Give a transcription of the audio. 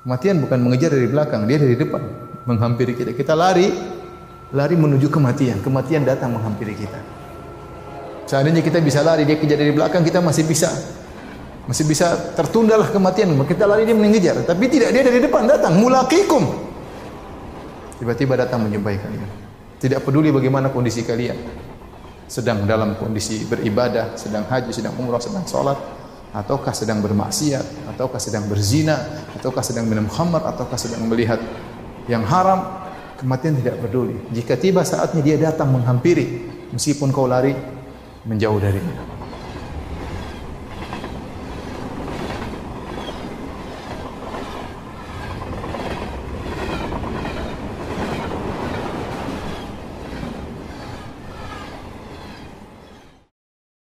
Kematian bukan mengejar dari belakang, dia dari depan, menghampiri kita. Kita lari, lari menuju kematian. Kematian datang menghampiri kita. Seandainya kita bisa lari, dia kejar dari belakang, kita masih bisa masih bisa tertundalah kematian. Kita lari dia mengejar, tapi tidak dia dari depan datang, mulakikum. Tiba-tiba datang menjumpai kalian. Tidak peduli bagaimana kondisi kalian. Sedang dalam kondisi beribadah, sedang haji, sedang umrah, sedang sholat, ataukah sedang bermaksiat, ataukah sedang berzina, ataukah sedang minum khamar, ataukah sedang melihat yang haram, kematian tidak peduli. Jika tiba saatnya dia datang menghampiri, meskipun kau lari menjauh darinya.